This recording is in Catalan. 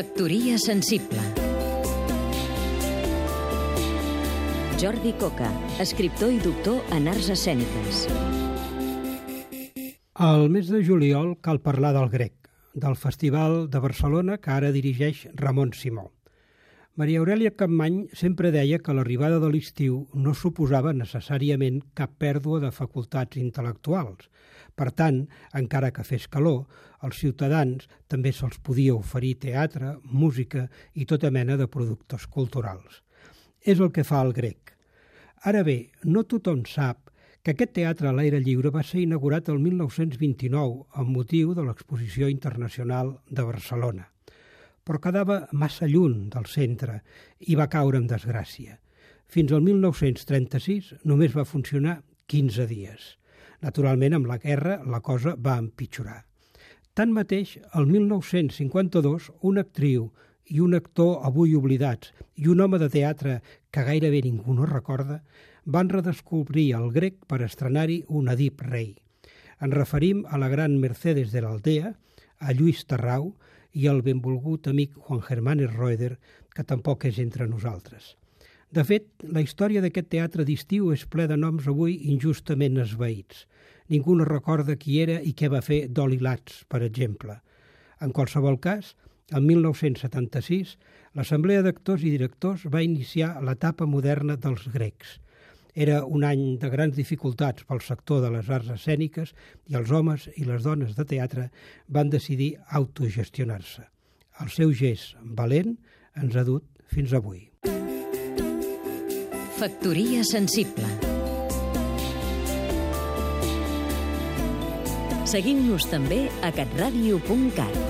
Factoria sensible Jordi Coca, escriptor i doctor en arts escèniques. Al mes de juliol cal parlar del grec, del Festival de Barcelona que ara dirigeix Ramon Simó. Maria Aurelia Capmany sempre deia que l'arribada de l'estiu no suposava necessàriament cap pèrdua de facultats intel·lectuals. Per tant, encara que fes calor, als ciutadans també se'ls podia oferir teatre, música i tota mena de productes culturals. És el que fa el grec. Ara bé, no tothom sap que aquest teatre a l'aire lliure va ser inaugurat el 1929 amb motiu de l'Exposició Internacional de Barcelona però quedava massa lluny del centre i va caure en desgràcia. Fins al 1936 només va funcionar 15 dies. Naturalment, amb la guerra la cosa va empitjorar. Tanmateix, el 1952, una actriu i un actor avui oblidats i un home de teatre que gairebé ningú no recorda van redescobrir el grec per estrenar-hi un Edip rei. Ens referim a la gran Mercedes de l'Aldea, a Lluís Tarrau i al benvolgut amic Juan Germán Roeder, que tampoc és entre nosaltres. De fet, la història d'aquest teatre d'estiu és ple de noms avui injustament esveïts. Ningú no recorda qui era i què va fer Dolly Latz, per exemple. En qualsevol cas, el 1976, l'Assemblea d'Actors i Directors va iniciar l'etapa moderna dels grecs – era un any de grans dificultats pel sector de les arts escèniques i els homes i les dones de teatre van decidir autogestionar-se. El seu gest valent ens ha dut fins avui. Factoria sensible Seguim-nos també a catradio.cat